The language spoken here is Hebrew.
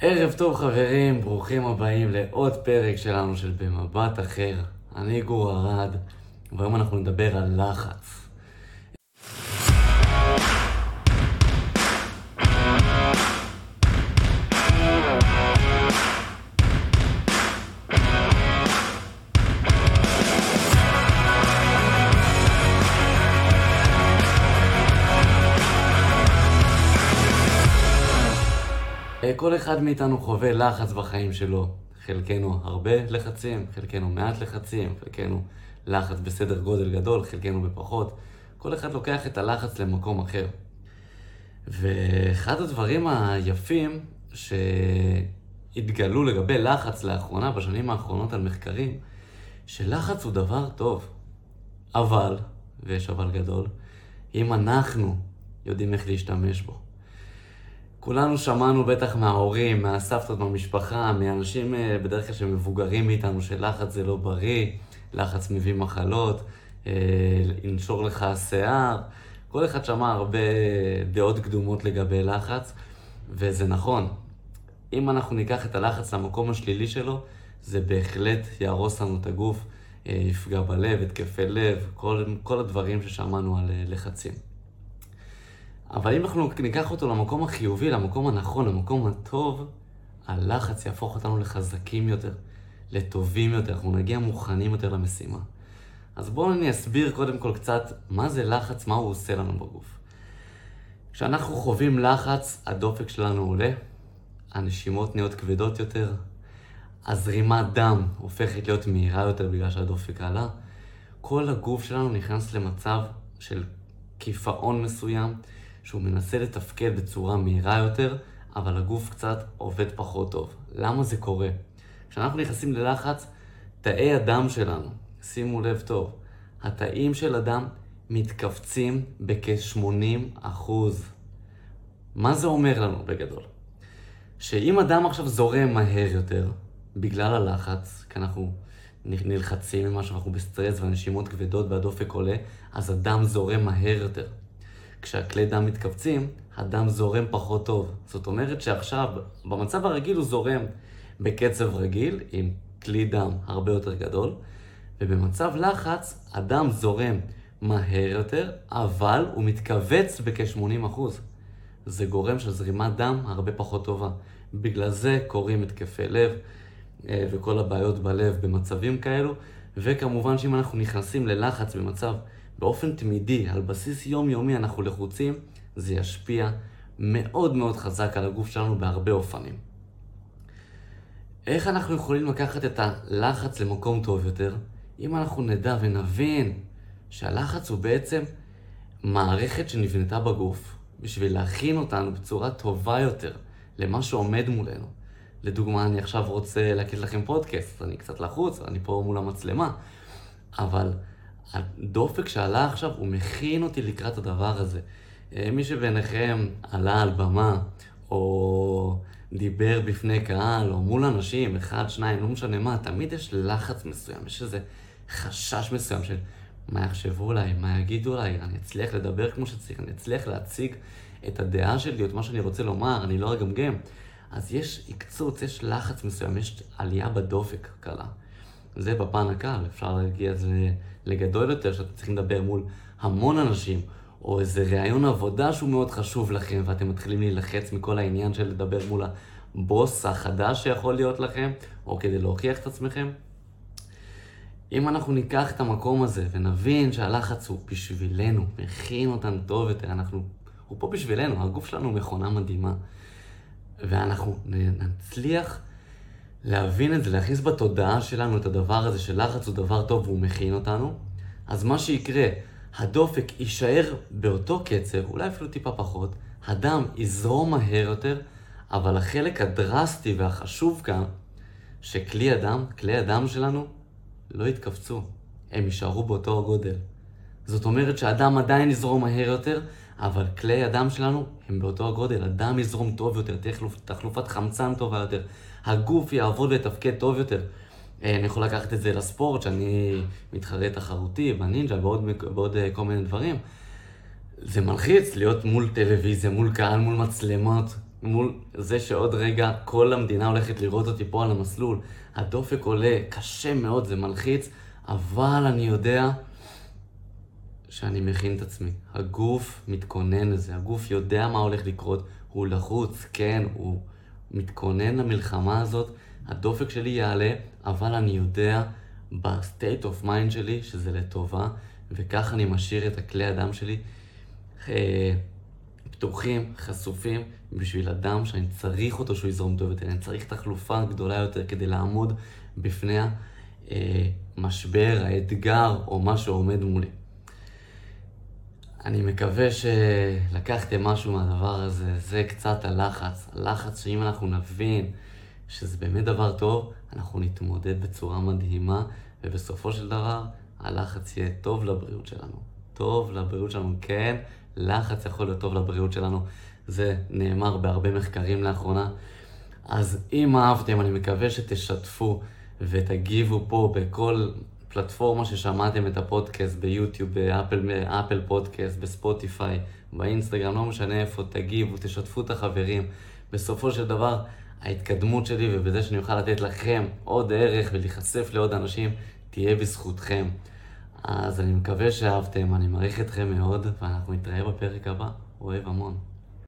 ערב טוב חברים, ברוכים הבאים לעוד פרק שלנו של במבט אחר. אני גור ארד, והיום אנחנו נדבר על לחץ. כל אחד מאיתנו חווה לחץ בחיים שלו. חלקנו הרבה לחצים, חלקנו מעט לחצים, חלקנו לחץ בסדר גודל גדול, חלקנו בפחות. כל אחד לוקח את הלחץ למקום אחר. ואחד הדברים היפים שהתגלו לגבי לחץ לאחרונה, בשנים האחרונות על מחקרים, שלחץ הוא דבר טוב. אבל, ויש אבל גדול, אם אנחנו יודעים איך להשתמש בו. כולנו שמענו בטח מההורים, מהסבתות במשפחה, מאנשים אה, בדרך כלל שמבוגרים מאיתנו, שלחץ זה לא בריא, לחץ מביא מחלות, אה, ינשור לך השיער. כל אחד שמע הרבה דעות קדומות לגבי לחץ, וזה נכון. אם אנחנו ניקח את הלחץ למקום השלילי שלו, זה בהחלט יהרוס לנו את הגוף, אה, יפגע בלב, התקפי לב, כל, כל הדברים ששמענו על לחצים. אבל אם אנחנו ניקח אותו למקום החיובי, למקום הנכון, למקום הטוב, הלחץ יהפוך אותנו לחזקים יותר, לטובים יותר, אנחנו נגיע מוכנים יותר למשימה. אז בואו אני אסביר קודם כל קצת מה זה לחץ, מה הוא עושה לנו בגוף. כשאנחנו חווים לחץ, הדופק שלנו עולה, הנשימות נהיות כבדות יותר, הזרימת דם הופכת להיות מהירה יותר בגלל שהדופק עלה, כל הגוף שלנו נכנס למצב של קיפאון מסוים, שהוא מנסה לתפקד בצורה מהירה יותר, אבל הגוף קצת עובד פחות טוב. למה זה קורה? כשאנחנו נכנסים ללחץ, תאי הדם שלנו, שימו לב טוב, התאים של הדם מתכווצים בכ-80 אחוז. מה זה אומר לנו בגדול? שאם הדם עכשיו זורם מהר יותר, בגלל הלחץ, כי אנחנו נלחצים ממשהו, אנחנו בסטרס והנשימות כבדות והדופק עולה, אז הדם זורם מהר יותר. כשהכלי דם מתכווצים, הדם זורם פחות טוב. זאת אומרת שעכשיו, במצב הרגיל הוא זורם בקצב רגיל, עם כלי דם הרבה יותר גדול, ובמצב לחץ, הדם זורם מהר יותר, אבל הוא מתכווץ בכ-80%. זה גורם של זרימת דם הרבה פחות טובה. בגלל זה קורים התקפי לב אה, וכל הבעיות בלב במצבים כאלו, וכמובן שאם אנחנו נכנסים ללחץ במצב באופן תמידי, על בסיס יומיומי אנחנו לחוצים, זה ישפיע מאוד מאוד חזק על הגוף שלנו בהרבה אופנים. איך אנחנו יכולים לקחת את הלחץ למקום טוב יותר? אם אנחנו נדע ונבין שהלחץ הוא בעצם מערכת שנבנתה בגוף בשביל להכין אותנו בצורה טובה יותר למה שעומד מולנו. לדוגמה, אני עכשיו רוצה להקליט לכם פודקאסט, אני קצת לחוץ, אני פה מול המצלמה, אבל הדופק שעלה עכשיו, הוא מכין אותי לקראת הדבר הזה. אה, מי שביניכם עלה על במה, או דיבר בפני קהל, או מול אנשים, אחד, שניים, לא משנה מה, תמיד יש לחץ מסוים, יש איזה חשש מסוים של מה יחשבו עליי, מה יגידו עליי, אני אצליח לדבר כמו שצריך, אני אצליח להציג את הדעה שלי, את מה שאני רוצה לומר, אני לא אגמגם. אז יש עקצוץ, יש לחץ מסוים, יש עלייה בדופק קלה. זה בפן הקל, אפשר להגיע לזה לגדול יותר, שאתם צריכים לדבר מול המון אנשים, או איזה ראיון עבודה שהוא מאוד חשוב לכם, ואתם מתחילים להילחץ מכל העניין של לדבר מול הבוס החדש שיכול להיות לכם, או כדי להוכיח את עצמכם. אם אנחנו ניקח את המקום הזה ונבין שהלחץ הוא בשבילנו, מכין אותנו טוב יותר, אנחנו, הוא פה בשבילנו, הגוף שלנו מכונה מדהימה. ואנחנו נצליח להבין את זה, להכניס בתודעה שלנו את הדבר הזה שלחץ הוא דבר טוב והוא מכין אותנו, אז מה שיקרה, הדופק יישאר באותו קצב, אולי אפילו טיפה פחות, הדם יזרום מהר יותר, אבל החלק הדרסטי והחשוב כאן, שכלי הדם, כלי הדם שלנו, לא יתכווצו, הם יישארו באותו הגודל. זאת אומרת שהדם עדיין יזרום מהר יותר, אבל כלי הדם שלנו הם באותו הגודל, הדם יזרום טוב יותר, תהיה תחלופת חמצן טובה יותר, הגוף יעבוד ויתפקד טוב יותר. אה, אני יכול לקחת את זה לספורט, שאני מתחרה תחרותי, בנינג'ה, בעוד, בעוד אה, כל מיני דברים. זה מלחיץ להיות מול טלוויזיה, מול קהל, מול מצלמות, מול זה שעוד רגע כל המדינה הולכת לראות אותי פה על המסלול. הדופק עולה, קשה מאוד, זה מלחיץ, אבל אני יודע שאני מכין את עצמי. הגוף מתכונן לזה, הגוף יודע מה הולך לקרות, הוא לחוץ, כן, הוא מתכונן למלחמה הזאת, הדופק שלי יעלה, אבל אני יודע ב state of mind שלי שזה לטובה, וכך אני משאיר את הכלי הדם שלי אה, פתוחים, חשופים, בשביל הדם שאני צריך אותו שהוא יזרום טוב יותר, אני צריך תחלופה גדולה יותר כדי לעמוד בפני המשבר, האתגר או מה שעומד מולי. אני מקווה שלקחתם משהו מהדבר הזה, זה קצת הלחץ. הלחץ שאם אנחנו נבין שזה באמת דבר טוב, אנחנו נתמודד בצורה מדהימה, ובסופו של דבר, הלחץ יהיה טוב לבריאות שלנו. טוב לבריאות שלנו, כן, לחץ יכול להיות טוב לבריאות שלנו. זה נאמר בהרבה מחקרים לאחרונה. אז אם אהבתם, אני מקווה שתשתפו ותגיבו פה בכל פלטפורמה ששמעתם את הפודקאסט, ביוטיוב, באפל אפל פודקאסט, בספוטיפיי, באינסטגרם, לא משנה איפה, תגיבו, תשתפו את החברים. בסופו של דבר, ההתקדמות שלי ובזה שאני אוכל לתת לכם עוד ערך ולהיחשף לעוד אנשים, תהיה בזכותכם. אז אני מקווה שאהבתם, אני מעריך אתכם מאוד, ואנחנו נתראה בפרק הבא. אוהב המון.